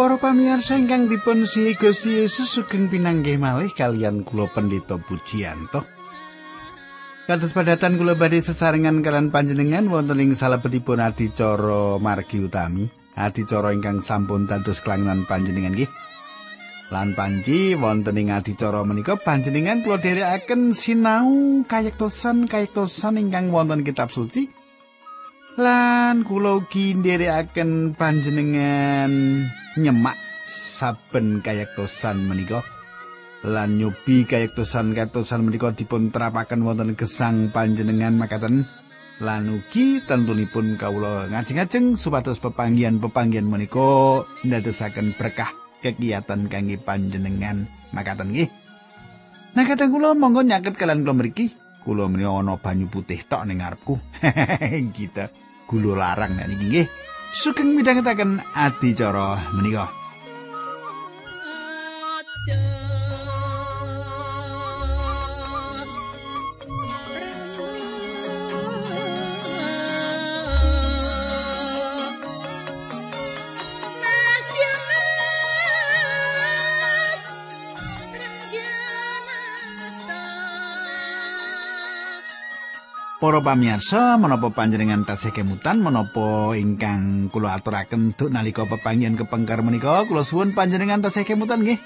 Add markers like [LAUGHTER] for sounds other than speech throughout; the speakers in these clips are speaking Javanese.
Para pamirsa ingkang dipun sihi Gusti Yesus sugeng pinanggih malih kalian kula Pendeta Pujiyanto. Kados padatan kula badhe sesarengan kalian panjenengan wonten ing salebetipun adicara margi utami, adicara ingkang sampun dados kelangenan panjenengan nggih. Lan panji wonten ing adicara menika panjenengan kula dherekaken sinau kayektosan kayektosan ingkang wonten kitab suci. Lan kula ugi nderekaken panjenengan nyemak saben kayektosan menika. Lan nyobi kayektosan-kayektosan menika dipun terapaken wonten gesang panjenengan makaten. Lan ugi tentunipun kawula ngajeng-ajeng supados pepanggihan-pepanggihan menika ndadosaken berkah kegiatan kangge panjenengan makaten nggih. Nah kadang kula monggo nyaket kalian kula mriki. Kula menika ana banyu putih tok ning ngarepku. [LAUGHS] Kita gula larang nek niki sugeng midhangetaken adicara menika. Para pamirsa, menapa panjenengan tasih kemutan menapa ingkang kula aturaken duk nalika pepanggihan kepengker menika, kula suwun panjenengan tasih kemutan nggih.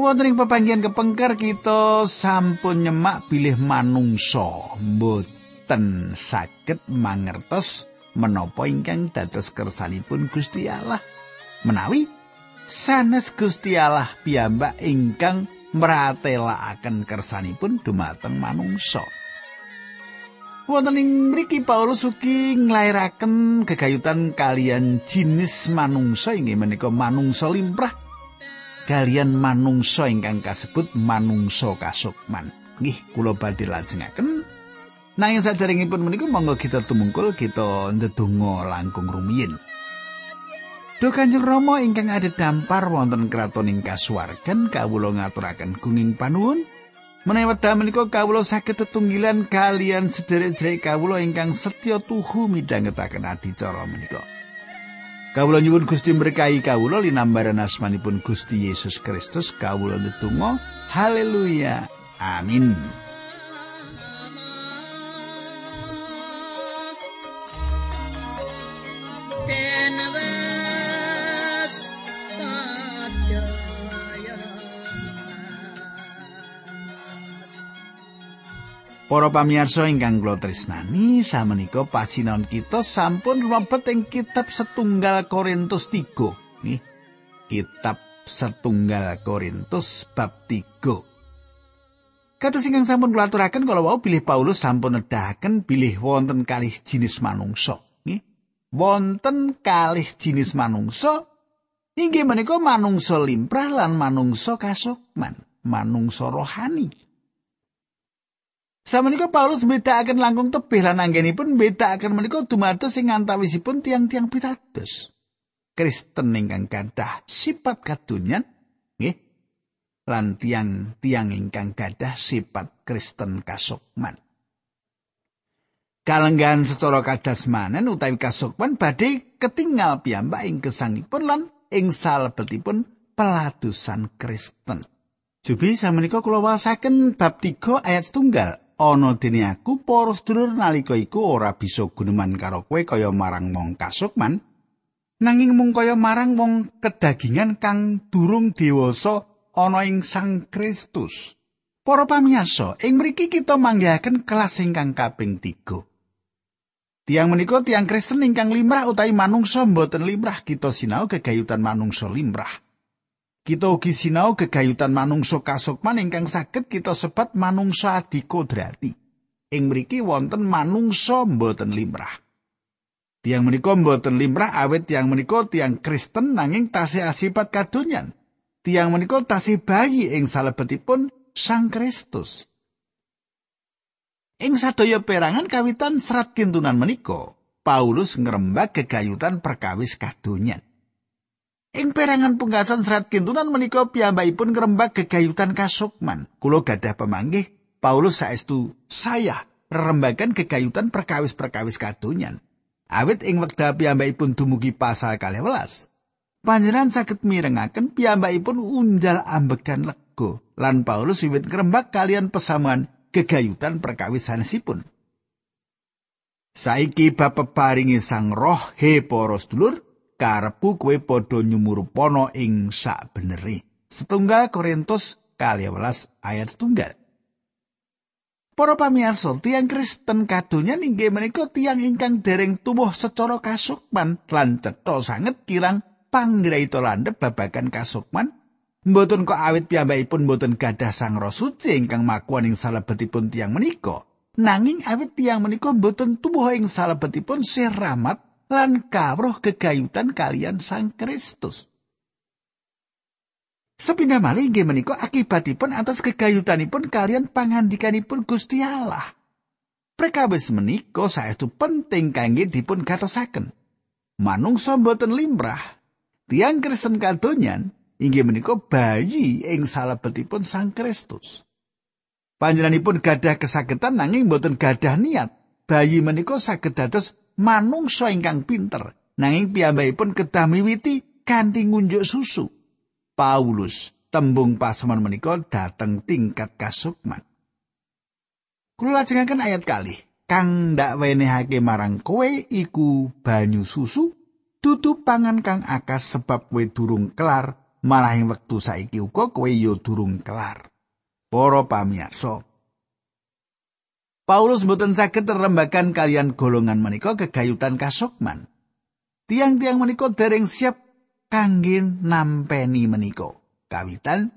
Wonten ing pepanggihan kepengker kita sampun nyemak bilih manungsa mboten saged mangertos menapa ingkang dados kersanipun Gusti Allah. Menawi sanes Gusti Allah piyambak ingkang mratelakaken kersanipun dumateng manungsa. Wonten ing mriki Paulus ugi nglairaken gegayutan kalian jinis manungsa inggih menika manungsa limrah kalian manungsa ingkang kasebut manungsa kasukman. Nggih, kula badhe lajengaken. Nanging saderengipun menika monggo kita tumungkul kita ndedonga langkung rumiyin. Duh Kanjeng Rama ingkang ada dampar wonten kraton ing kasuwargan kawula ngaturaken gunging panuwun. Menawi wekdal menika kawula saged tetunggilan kalian sederek-sederek kawula ingkang setya tuhu midhangetaken adicara menika. Kawula nyuwun Gusti berkahi kawula linambaran asmanipun Gusti Yesus Kristus kawula ndedonga haleluya amin Para pamirsa ingkang kula tresnani, samenika pasinaon kita sampun mlebet ing kitab setunggal Korintus 3. Nih, kitab setunggal Korintus bab 3. Kata ingkang sampun kula aturaken kalau wau bilih Paulus sampun nedahaken bilih wonten kalih jinis manungsa. Nih, wonten kalih jinis manungsa inggih menika manungsa limprah lan manungsa kasukman, manungsa rohani. Samenika Paulus mbedakaken langkung tebih lan anggenipun mbedakaken menika dumados ing antawisipun tiang-tiang pitados. Kristen ingkang gadah sifat kadunyan nggih lan tiang-tiang ingkang gadah sifat Kristen kasukman. Kalenggahan secara kadasmanen utawi kasukman badhe ketinggal piyambak ing gesangipun lan ing salebetipun peladusan Kristen. Jubi samenika kula wasaken bab 3 ayat setunggal ana dene aku para sedulur nalika iku ora bisa guneman karo kowe kaya marang wong kasukman nanging mung kaya marang wong kedagingan kang durung dewasa ana ing Sang Kristus. Para pamirsa, ing mriki kita manggihaken kelas ingkang kaping 3. Tiang menika tiang Kristen ingkang limrah utawi manungsa mboten limrah kita sinau kegayutan manungsa limrah. Kita ugi sinau gegayutan manungsa kasukman ingkang saged kita sebat manungsa adikodrati. Ing mriki wonten manungsa mboten limrah. Tiang menika mboten limrah awet tiang menika tiang Kristen nanging tasih asipat kadonyan. Tiang menika tasih bayi ing salebetipun Sang Kristus. Ing sadaya perangan kawitan serat kintunan menika, Paulus ngrembak gegayutan perkawis kadonyan. Ing perangan pungkasan serat kintunan menika piyambakipun ngrembak gegayutan kasukman. Kulo gadah pemanggih Paulus saestu saya rembagan gegayutan perkawis-perkawis kadonyan. Awit ing wekdal piyambakipun dumugi pasal 12. panjenengan saged mirengaken piyambakipun unjal ambegan lega lan Paulus wiwit ngrembak kalian pesamuan gegayutan perkawisanesipun. Saiki bab peparingi Sang Roh he para sedulur karepku kowe padha nyumurupana ing sak beneri. Setunggal Korintus kali ayat setunggal. Para pamirsa, tiang Kristen kadonya inggih menika tiang ingkang dereng tubuh secara kasukman lan cetha sanget kirang panggraita landhep babagan kasukman. Mboten kok awit piyambakipun mboten gadah sang roh suci ingkang makuan ing salebetipun tiang menika. Nanging awit tiang menika mboten tubuh ing salebetipun siramat lan kawruh gegayutan kalian sang Kristus. Sepindah malih inggih menika akibatipun atas kegayutanipun kalian pangandikanipun Gusti Allah. Prekawis menika saestu penting kangge dipun gatosaken. Manungsa boten limrah. Tiang Kristen kadonyan inggih menika bayi ing salebetipun Sang Kristus. Panjenenganipun gadah kesagetan nanging boten gadah niat. Bayi menika saged dados manungsa ingkang pinter. Nanging piyambakipun kedah miwiti kanthi ngunjuk susu. Paulus tembung paseman menika dateng tingkat kasukman. Kula lajengaken ayat kali. Kang ndak wenehake marang kowe iku banyu susu, tutu pangan kang akas sebab kowe durung kelar, malah ing wektu saiki uga kowe yo durung kelar. Para pamirsa, Paulus mboten saged terembakan kalian golongan menika kegayutan kasukman. Tiang-tiang menika dereng siap kangge nampeni menika. Kawitan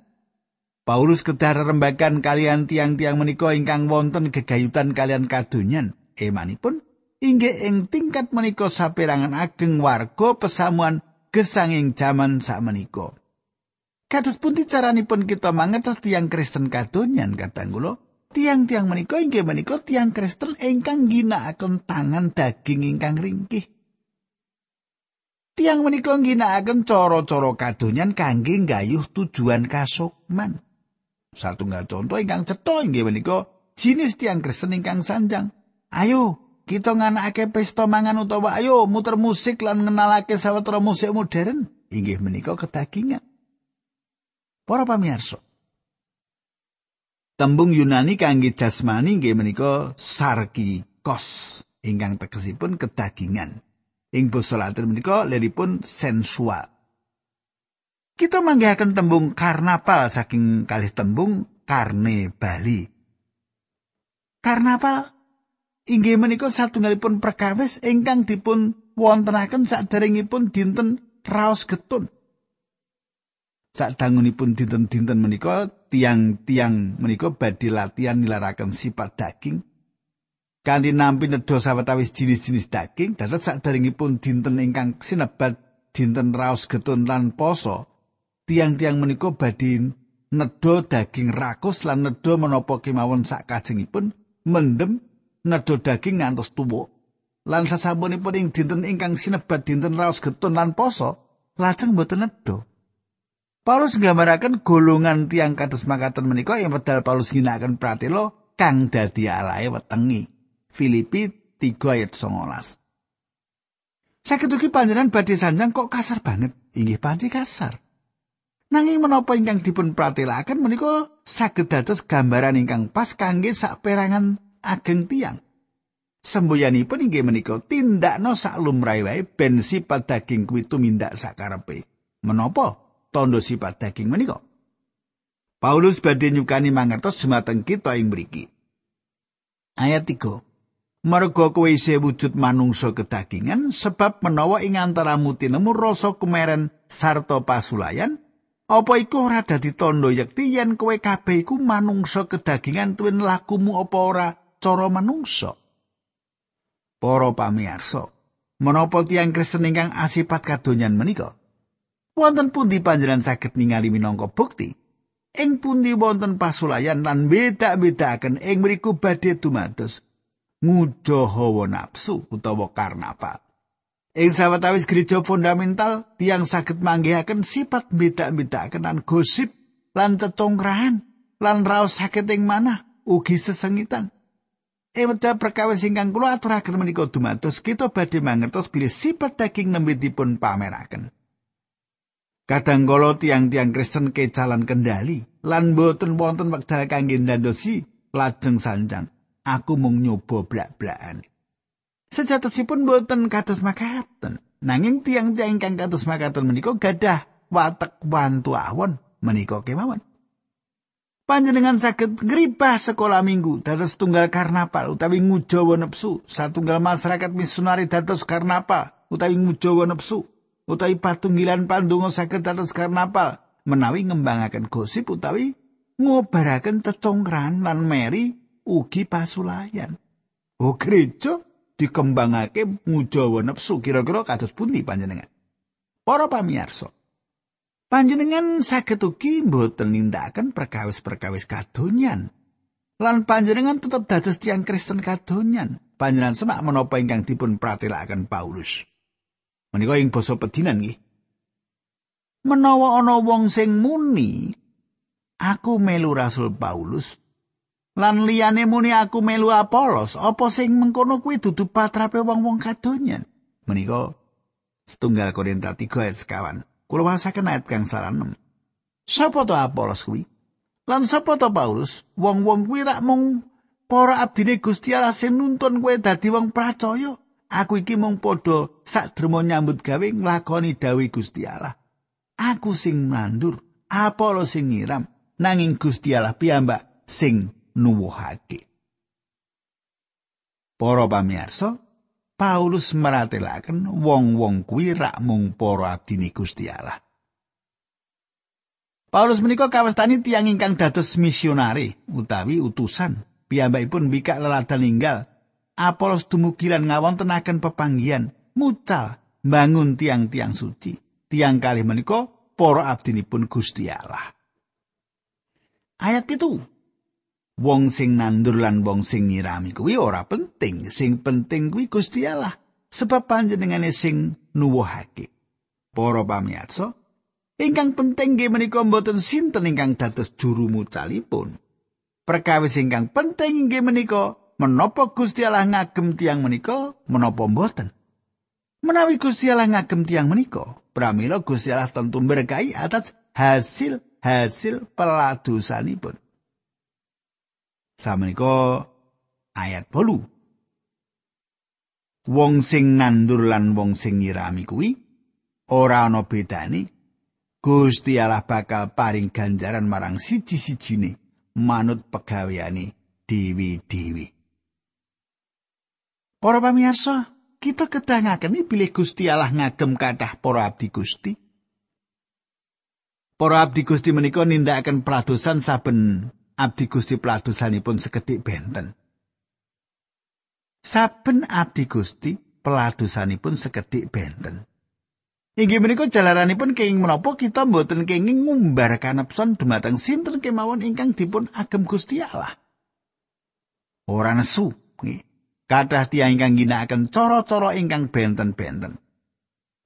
Paulus kedah rembakan kalian tiang-tiang menika ingkang wonten gegayutan kalian kadonyan. Emanipun inggih ing tingkat menika saperangan ageng warga pesamuan gesanging jaman sak menika. Kados pundi caranipun kita mangertos tiang Kristen kadonyan kadang kula? Tiang-tiang menika inggih menika tiang Kristen ingkang ginakaken tangan daging ingkang ringkih. Tiang menika ngginakaken cara-cara kadonyan kangge nggayuh tujuan kasukman. Satunggal contoh ingkang cetha inggih menika jinis tiang Kristen ingkang sanjang. Ayo kita nganakake pesta mangan utawa ayo muter musik lan ngenalake sawetara musik modern inggih menika kedagingan. Para pamirsa, tembung Yunani kangge jasmani inggih menika sarkikos ingkang tegesipun kedagingan. ing basa Latin menika leripun sensual. Kita manggihaken tembung karnaval saking kalih tembung karne Bali. Karnaval inggih menika satunggalipun perkawis ingkang dipun wontenaken saderengipun dinten raos getun. Sadangunipun dinten-dinten menika tiang-tiang menika badhe latihan nilaraken sifat daging. Kanthi nampi nedha sawetawis jinis-jinis daging dados sadaringipun dinten ingkang sinebat dinten raos getun lan poso tiang-tiang menika badhe nedha daging rakus lan nedha menapa kemawon sak kajengipun mendem nedha daging ngantos tuwa lan sasampunipun ing dinten ingkang sinebat dinten raos getun lan poso lajeng boten nedha Paulus nggambaraken golongan tiang kados makaten menika yang wedal Paulus ginakaken pratela kang dadi alae wetengi. Filipi 3 ayat 19. Sakit ugi panjenengan badhe sanjang kok kasar banget. Inggih panci kasar. Nanging menapa ingkang dipun pratelaken menika saged dados gambaran ingkang pas kangge saperangan ageng tiang. Semboyanipun inggih menika tindakno sak lumrahe wae ben sifat daging kuwi tumindak sakarepe. Menapa tondo sifat daging menika? Paulus badhe nyukani mangertos dumateng kita ing mriki. Ayat 3. Merga kowe isih wujud manungsa kedagingan sebab menawa ing antaramu tinemu rasa kemeren sarta pasulayan apa iku ora dadi tandha yekti yen kowe kabeh iku manungsa kedagingan tuwin lakumu apa ora cara manungsa Para pamirsa menapa tiyang Kristen ingkang asipat kadonyan menika wonten pundi panjenengan saged ningali minangka bukti ing pundi wonten pasulayan lan beda-bedaken ing mriku badhe dumados hawa nafsu utawa karnaval. Ing sawetawis gereja fundamental tiang saged manggihaken sifat beda-bedakaken lan gosip lan cecongkrahan lan raos sakit ing manah ugi sesengitan. Eweda perkawis ingkang kula aturaken menika dumados kita badhe mangertos bilih sifat daging nembe dipun pameraken. Kadangkala tiang-tiang Kristen kecalan kendali lan boten wonten wekdal kangge ndandosi lajeng sanjang. Aku mung nyoba blak-blakan. Sejatosipun boten kados makaten. Nanging tiang-tiang ingkang kados makaten menika gadah watek wantu awon menika kemawon. Panjenengan saged ngribah sekolah minggu dados tunggal karnapal utawi ngujawa nepsu, satunggal masyarakat misionari dados karnapal utawi ngujawa nepsu. Utawi patunggilan pandonga saged dados karnapal menawi ngembangaken gosip utawi ngobaraken cecongkran lan meri ugi pasulayan. Oh gereja dikembangake ngujawa nepsu kira-kira kados pundi panjenengan. Para pamirsa, panjenengan saged ugi mboten nindakaken perkawis-perkawis kadonyan. Lan panjenengan tetep dados tiang Kristen kadonyan. Panjenengan semak menapa ingkang dipun pratelakaken Paulus. Menika ing basa pedinan nggih. Menawa ana wong sing muni aku melu Rasul Paulus lan liyane muni aku melu Apolos, apa sing mengkono kuwi dudu patrape wong-wong kadonyan? Menika setunggal Korinta 3 ayat sekawan. Kula wasaken ayat kang salam. Sapa to Apolos kuwi? Lan sapa to Paulus? Wong-wong kuwi rak mung para abdine Gusti Allah sing nuntun kowe dadi wong percaya. Aku iki mung padha sadremo nyambut gawe nglakoni dawuh Gusti Allah. Aku sing nandur, Apollo sing nyiram, nanging Gusti Allah piyambak sing nuwuhake. Para pamirsa, Paulus meratelaken wong-wong kuwi rak mung para abdine Gusti Allah. Paulus menika kawastani tiyang ingkang dados misionari utawi utusan. Piyambakipun bikak leladan ninggal Apolos dumugilan ngawontenaken pepanggihan mucal bangun tiang-tiang suci. Tiang kali menika para abdinipun Gusti Allah. Ayat itu Wong sing nandur lan wong sing nyirami kuwi ora penting, sing penting kuwi Gusti Allah. Sebab panjenengane sing nuwuhake. Para pamirsa, ingkang penting nggih menika mboten sinten ingkang dados juru mucalipun. Perkawis ingkang penting nggih menika menapa Gusti Allah ngagem tiang menika? Menapa mboten? Menawi Gusti Allah ngagem tiang menika pramila Gusti Allah tentu berkahi atas hasil hasil peladosanipun. Samenika ayat bolu. Wong sing nandur lan wong sing nyirami kuwi ora ana bedane. Gusti Allah bakal paring ganjaran marang siji-sijine manut pegaweane dewi-dewi. Para pamirsa, kita kedangaken pilih Gusti Allah ngagem kathah para abdi Gusti. Para abdi Gusti menika nindakaken peladosan saben abdi Gusti peladosanipun sekedhik benten. Saben abdi Gusti peladosanipun sekedhik benten. Inggih menika jalaranipun kenging menapa kita mboten kenging ngumbar kanepson dumateng sinten kemawon ingkang dipun agem Gusti Allah. Ora nesu, nggih. Kathah tiyang ingkang ginakaken cara-cara ingkang benten-benten.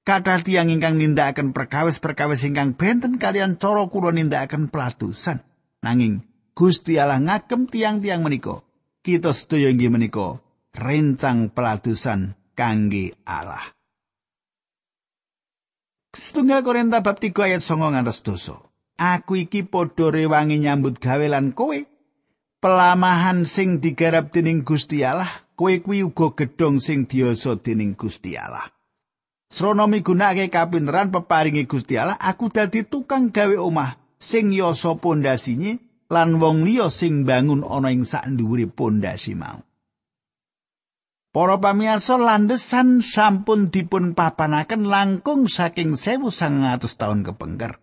Kathah tiyang ingkang nindakaken perkawis-perkawis ingkang benten kalian cara kula nindakaken pelatusan. Nanging Gusti Allah ngagem tiang-tiang menika. Kita sedaya inggih menika rencang pelatusan kangge Allah. Setunggal Korinta bab 3 ayat 9 ngantos dosa. Aku iki padha rewangi nyambut gawe lan kowe. Pelamahan sing digarap dening Gusti Allah kowe kuwi uga gedhong sing diasa dening Gusti Allah. Srana migunakake kapinteran peparingi Gusti Allah, aku dadi tukang gawe omah sing yasa pondasine lan wong liya sing bangun ana ing sak nduwure pondasi mau. Para pamirsa landesan sampun dipun papanaken langkung saking 1900 taun kepengker.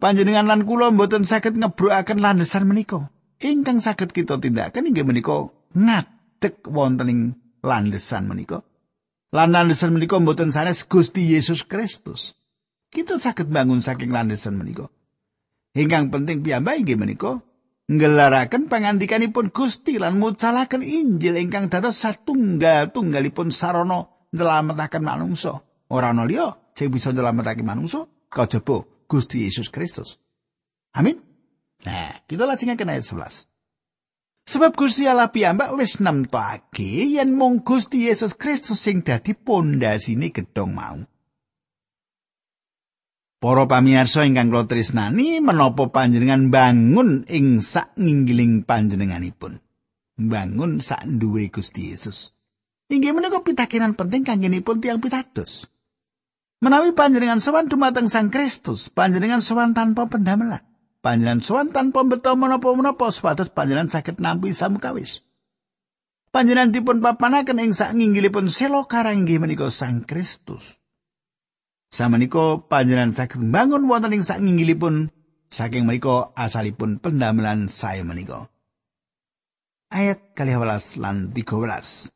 Panjenengan lan kula mboten saged ngebrokaken landesan menika. Ingkang saged kita tindakaken inggih menika ngadeg wonten ing landesan menika. Lan landesan menika mboten sanes Gusti Yesus Kristus. Kita saged bangun saking landesan menika. Ingkang penting piyambak inggih menika nggelaraken pangandikanipun Gusti lan mucalaken Injil ingkang dados satunggal-tunggalipun sarana nyelametaken manungsa. Ora ana liya sing bisa nyelametaken manungsa kajaba Gusti Yesus Kristus. Amin. Nah, kita lajengaken ayat 11. Sebab Gusti Allah piyambak wis nemtokake yen mung Gusti Yesus Kristus sing dadi pondasine gedhong mau. Para pamirsa ingkang kula tresnani, menapa panjenengan bangun ing sak nginggiling panjenenganipun? Bangun sak nduwe Gusti Yesus. Inggih menika pitakenan penting kanggenipun tiang pitados. Menawi panjenengan sowan dumateng Sang Kristus, panjenengan sowan tanpa pendamelan. Panjenengan sowan tanpa beto menapa-menapa supados panjenengan saged nampi samukawis. Panjenengan dipun papanaken ing sak nginggilipun selo karang inggih menika Sang Kristus. Samenika panjenengan saged bangun wonten ing sak nginggilipun saking menika asalipun pendamelan saya menika. Ayat 12 lan 13.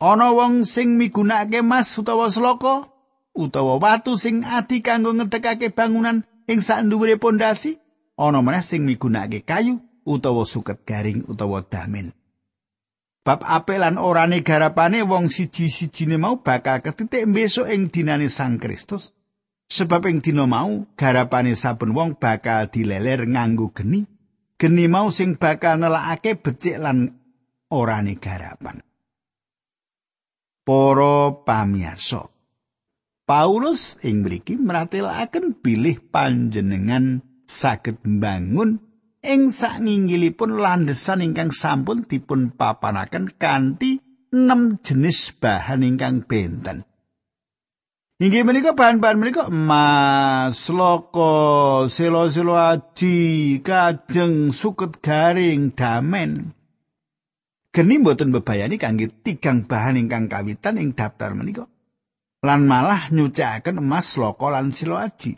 Ana wong sing migunakake mas utawa sloka utawa watu sing adi kanggo ngedekake bangunan ing sak dhuwure pondasi, ana meneh sing migunakake kayu utawa suket garing utawa damen. Bab apik lan orane garapane wong siji-sijine mau bakal ketitik besok ing dinane Sang Kristus. Sebab ing dina mau garapane saben wong bakal dileler nganggo geni. Geni mau sing bakal nelakake becik lan orane garapan. Para pamirsa, Paulus ing mriki meratelaken bilih panjenengan saged mbangun ing saknginggilipun landesan ingkang sampun dipun papanaken kanthi enam jenis bahan ingkang benten. Inggih menika bahan-bahan menika emas, loko, selo-selo aji, kajeng, suket garing, damen. Geni mboten bebayani kangge tigang bahan ingkang kawitan ing daftar menika. Lan malah nyucikaken emas loko lan silo aji.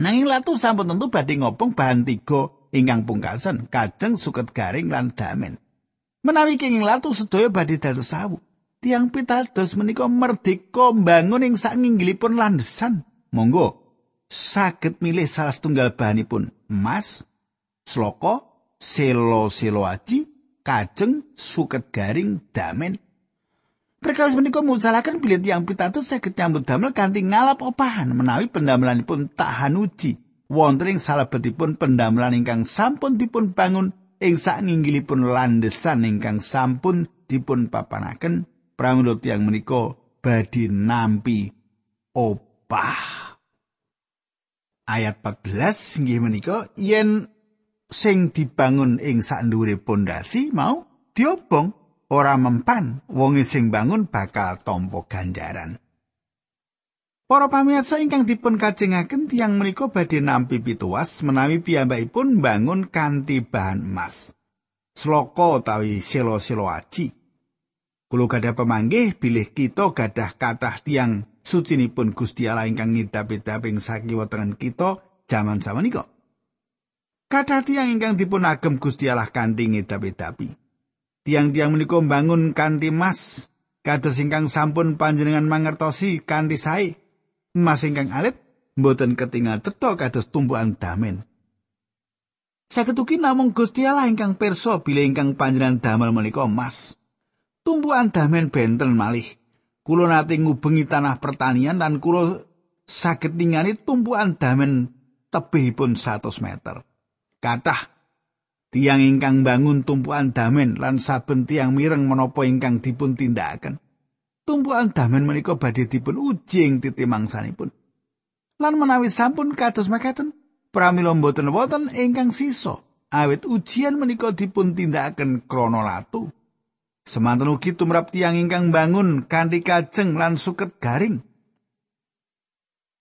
Nanging latu sampun tentu badhe ngopong bahan tiga ingkang pungkasan, kajeng suket garing lan damen. Menawi kenging latu sedaya badhe dados sawu. Tiang pitados menika merdeka mbangun ing sakinggilipun landesan. Monggo saged milih salah setunggal bahanipun emas, sloko, selo-selo aji, kajeng suket garing damen. Perkawis menika musalaken bilih tiyang pitados saged nyambut damel kanthi ngalap opahan menawi pendamelanipun tahan uji wonten ing salebetipun pendamelan ingkang sampun dipun bangun ing sakinggilipun landesan ingkang sampun dipun papanaken pramila tiyang menika badhe nampi opah. Ayat 14 inggih menika yen sing dibangun ing sak pondasi mau diobong ora mempan wong sing bangun bakal tampa ganjaran. Para pamirsa ingkang dipun kajengaken tiang menika badhe nampi pituas menawi piyambakipun bangun kanthi bahan emas. Sloko utawi selo-selo aji. Kulo gadah pemanggih bilih kita gadah kathah tiang sucinipun Gusti Allah ingkang ngidap-idap ing sakiwa tengen kita jaman samenika. Kathah tiang ingkang dipun agem Gusti Allah kanthi ngidap-idapi. Tiang-tiang menika mbangun kanthi mas kados ingkang sampun panjenengan mangertosi kanthi sae mas ingkang alit mboten ketinggal cetha kados tumbuhan damen Saketuki namung Gusti Allah ingkang pirsa bilih ingkang panjenengan damel menika emas. Tumbuhan damen benten malih. Kulo nate ngubengi tanah pertanian dan kulo saged ningali tumbuhan damen tebihipun 100 meter. Kathah tiang ingkang bangun tumpuan damen lan saben tiang mireng menapa ingkang dipun tindakaken. Tumpuan damen menika badhe dipun uji ing titi mangsanipun. Lan menawi sampun kados makaten, pramila boten wonten ingkang sisa. Awit ujian menika dipun tindakaken krana latu. Semanten ugi tumrap tiang ingkang bangun kanthi kajeng lan suket garing.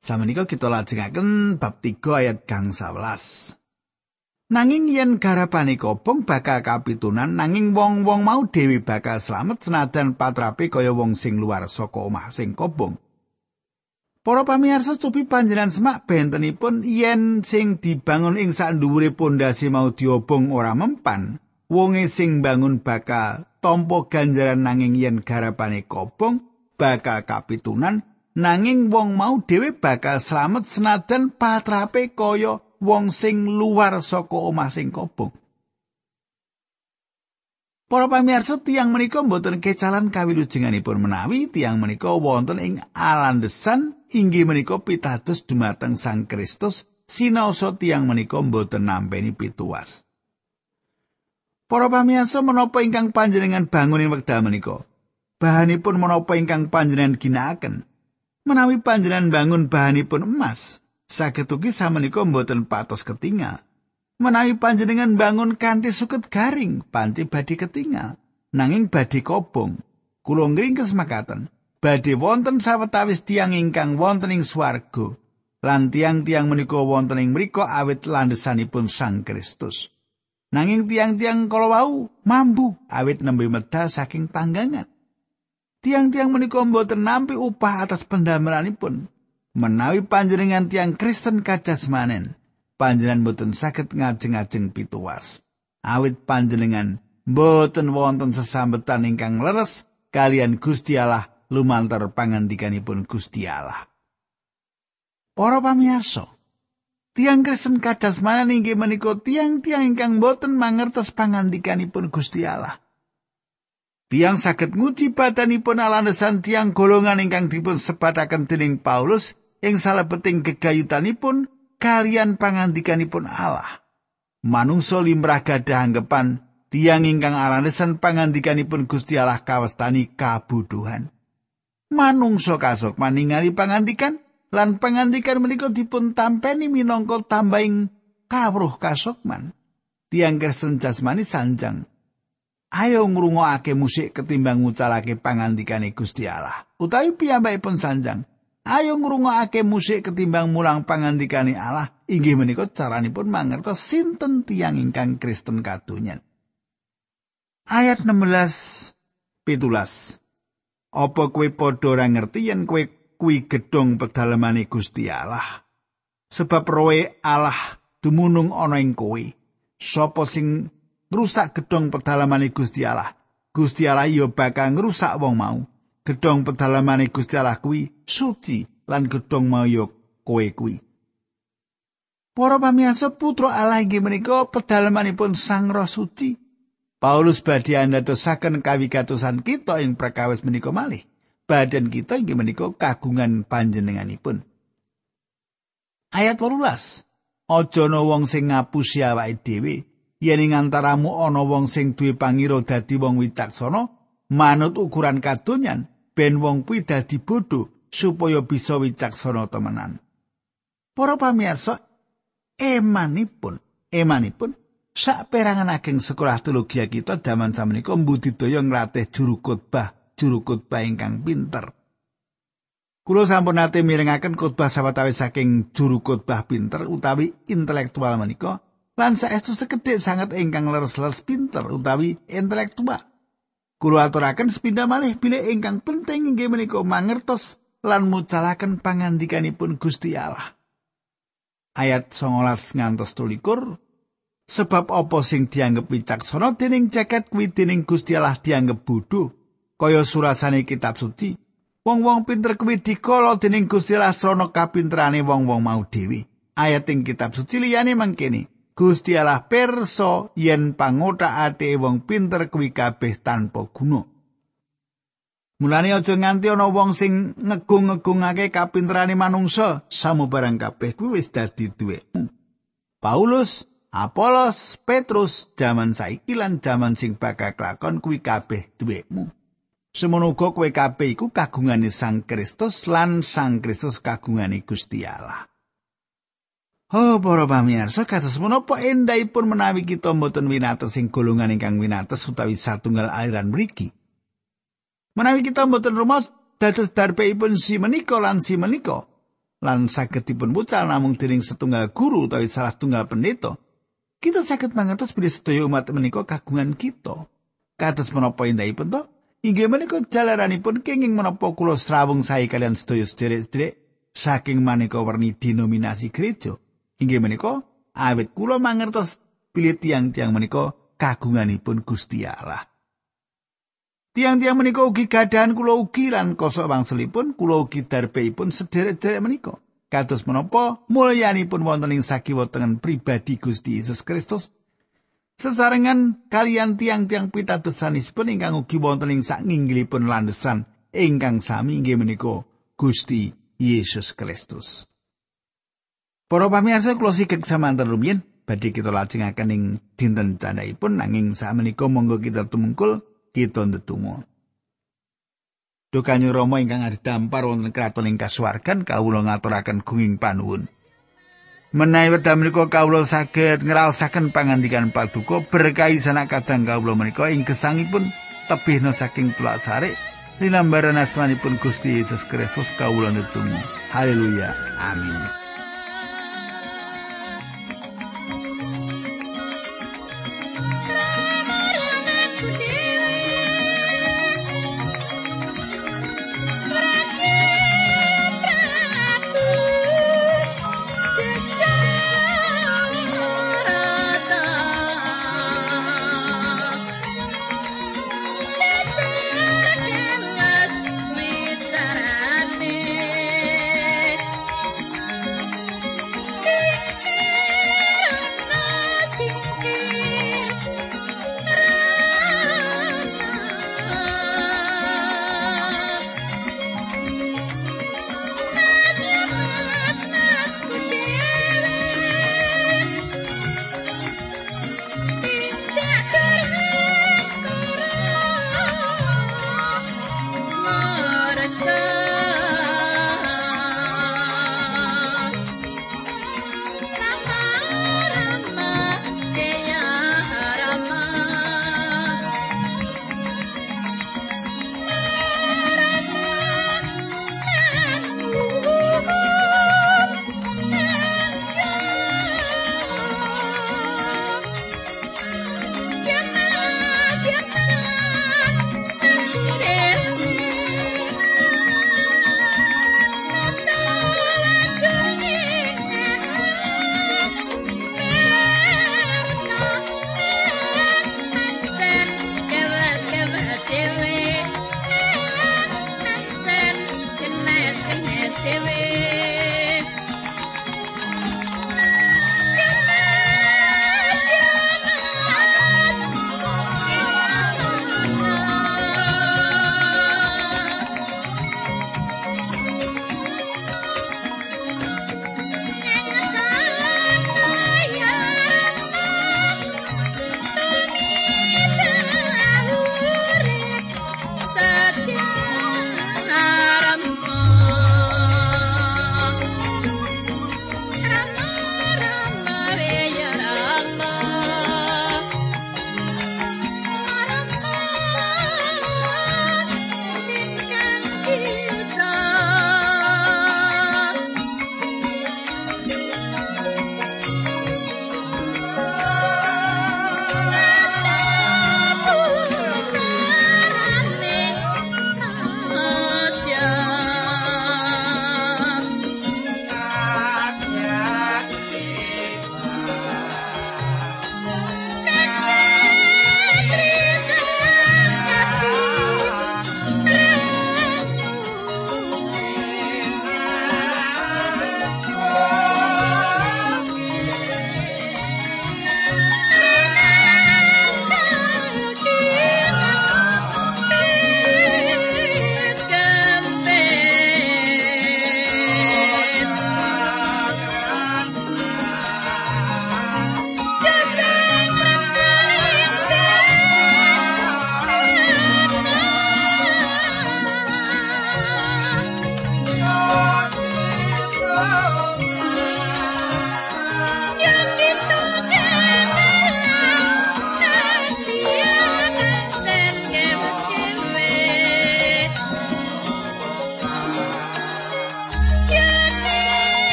Samenika kita lajengaken bab 3 ayat gang 11. Nanging yen garapane kobong bakal kapitunan. Nanging wong-wong mau dewi bakal slamet senajan patrape kaya wong sing luar saka omah sing kobong. Para pamirsa cupi panjenengan semak bentenipun yen sing dibangun ing sak dhuwure pondasi mau diobong ora mempan, wonge sing bangun bakal tampa ganjaran. Nanging yen garapane kobong bakal kapitunan. Nanging wong mau dhewe bakal slamet senajan patrape kaya wong sing luar saka omah sing kobong. Para pamirsa tiang menika mboten kecalan kawilujenganipun menawi tiang menika wonten ing alandesan inggih menika pitados dumateng Sang Kristus sinaosa tiang menika mboten nampeni pituas. Para pamirsa menapa ingkang panjenengan bangun ing wekdal menika? Bahanipun menapa ingkang panjenengan ginakaken? Menawi panjenengan bangun bahanipun emas, saged ugi samenika mboten patos ketingal. Menawi panjenengan bangun kanthi suket garing, panci badhe ketingal. Nanging badhe kobong. Kula ngringkes makaten, badhe wonten sawetawis tiang ingkang wonten ing swarga. Lan tiang-tiang menika wonten ing mriku awit landhesanipun Sang Kristus. Nanging tiang-tiang kala wau mambu awit nembe medal saking panggangan. Tiang-tiang menika mboten nampi upah atas pendamelanipun. Menawi panjenengan tiang Kristen kajasmanen, panjenengan mboten saged ngajeng-ajeng pituwas. Awit panjenengan mboten wonten sesambetan ingkang leres kalian Gusti Allah lumantar pangandikanipun Gusti Allah. Para pamirsa, tiang Kristen kajasmanen inggih menika tiang-tiang ingkang mboten mangertos pangandikanipun Gusti Allah. Tiang saged nguji badanipun alanesan tiang golongan ingkang dipun sebataken dening Paulus ing salebeting gegayutanipun kalian pangandikanipun Allah. Manungsa limrah gadah anggapan tiang ingkang alanesan pangandikanipun Gusti Allah kawestani kabuduhan. Manungsa kasok maningali pangandikan lan pangandikan menika dipun tampeni minangka tambahing kawruh kasokman. Tiang Kristen jasmani sanjang ayo ngrungokake musik ketimbang ngucalake pangandikane Gusti Allah. Utawi piyambakipun sanjang, ayo ngrungokake musik ketimbang mulang pangandikane Allah. Inggih menika caranipun mangertos sinten tiyang ingkang Kristen kadonyan. Ayat 16 pitulas. Apa kowe padha ora ngerti yen kowe kuwi gedhong pedalemane Gusti Allah? Sebab roe Allah dumunung ana ing kowe. Sapa sing ngrusak gedhong pedalamane Gusti Allah. Gusti Allah yo bakal ngrusak wong mau. Gedhong pedalamane Gusti Allah kuwi suci lan gedhong mau yo kowe kuwi. Para pamirsa putra Allah inggih menika pedalamanipun Sang Roh Suci. Paulus badhe andadosaken kawigatosan kita ing prakawis menika malih. Badan kita inggih menika kagungan panjenenganipun. Ayat 18. Aja ana wong sing ngapusi awake dhewe yen ing antaramu ana wong sing duwe pangira dadi wong wicaksana manut ukuran kadonyan ben wong kuwi dadi bodho supaya bisa wicaksana temenan para pamirsa emanipun emanipun sak perangan ageng sekolah teologi kita jaman samenika mbudidaya nglatih juru khotbah juru khotbah ingkang pinter Kulo sampun nate mirengaken khotbah sawetawis saking juru khotbah pinter utawi intelektual menika lan saestu sekedhik sangat ingkang leres-leres pinter utawi intelektual. Kulo aturaken sepindah malih bilih ingkang penting inggih menika mangertos lan mucalaken pangandikanipun Gusti Allah. Ayat 19 ngantos 21 Sebab apa sing dianggep wicaksana dening jagat kuwi dening Gusti Allah dianggep bodho kaya surasane kitab suci. Wong-wong pinter kuwi dikala dening Gusti Allah srana kapinterane wong-wong mau dhewe. Ayat ing kitab suci liyane mangkene. Gusti Allah perso yen pangothakake wong pinter kuwi kabeh tanpa guna. Mulane aja nganti ana wong sing ngegung-ngegungake kapinterane manungsa, samubarang kabeh kuwi wis dadi duwekmu. Paulus, Apolos, Petrus, jaman saiki lan jaman sing bakal lakon kuwi kabeh duwekmu. Semono uga kowe kabeh iku kagungane Sang Kristus lan Sang Kristus kagungane Gusti Allah. Oh, para pamirsa, kados menapa endahipun menawi kita mboten winates sing golongan ingkang winates utawi satunggal aliran mriki. Menawi kita mboten rumus dados darpeipun si menika lan si menika lan saged dipun pucal namung dening setunggal guru utawi salah setunggal pendeta. Kita saged mangertos bilih sedaya umat menika kagungan kita. Kados menapa endahipun to? Inggih menika jalaranipun kenging menapa kula srawung sae kalian sedaya sederek-sederek saking maneka werni denominasi gereja. Inggih menika awit kula mangertos pilih tiang-tiang menika kagunganipun Gusti Allah. Tiang-tiang menika ugi gadahan kula ugi lan kosok wangsulipun kula ugi darbeipun sederek-sederek menika. Kados menapa mulyanipun wonten ing sakiwa tengen pribadi Gusti Yesus Kristus sesarengan kalian tiang-tiang pitadosanipun ingkang ugi wonten ing sakinggilipun landesan ingkang sami inggih menika Gusti Yesus Kristus. Para pamirsa kula sikek samanten rumiyin badhe kita lajengaken ing dinten candhaipun nanging sakmenika monggo kita tumungkul kita ndedonga. Duh Rama ingkang adidampar wonten kraton ing kasuwargan kawula ngaturaken gunging panuwun. Menawi wedha menika kawula saged ngraosaken pangandikan paduka berkahi sanak kadang kawula menika ing gesangipun tebihna saking tulak sare linambaran asmanipun Gusti Yesus Kristus kawula nutung. Haleluya. Amin.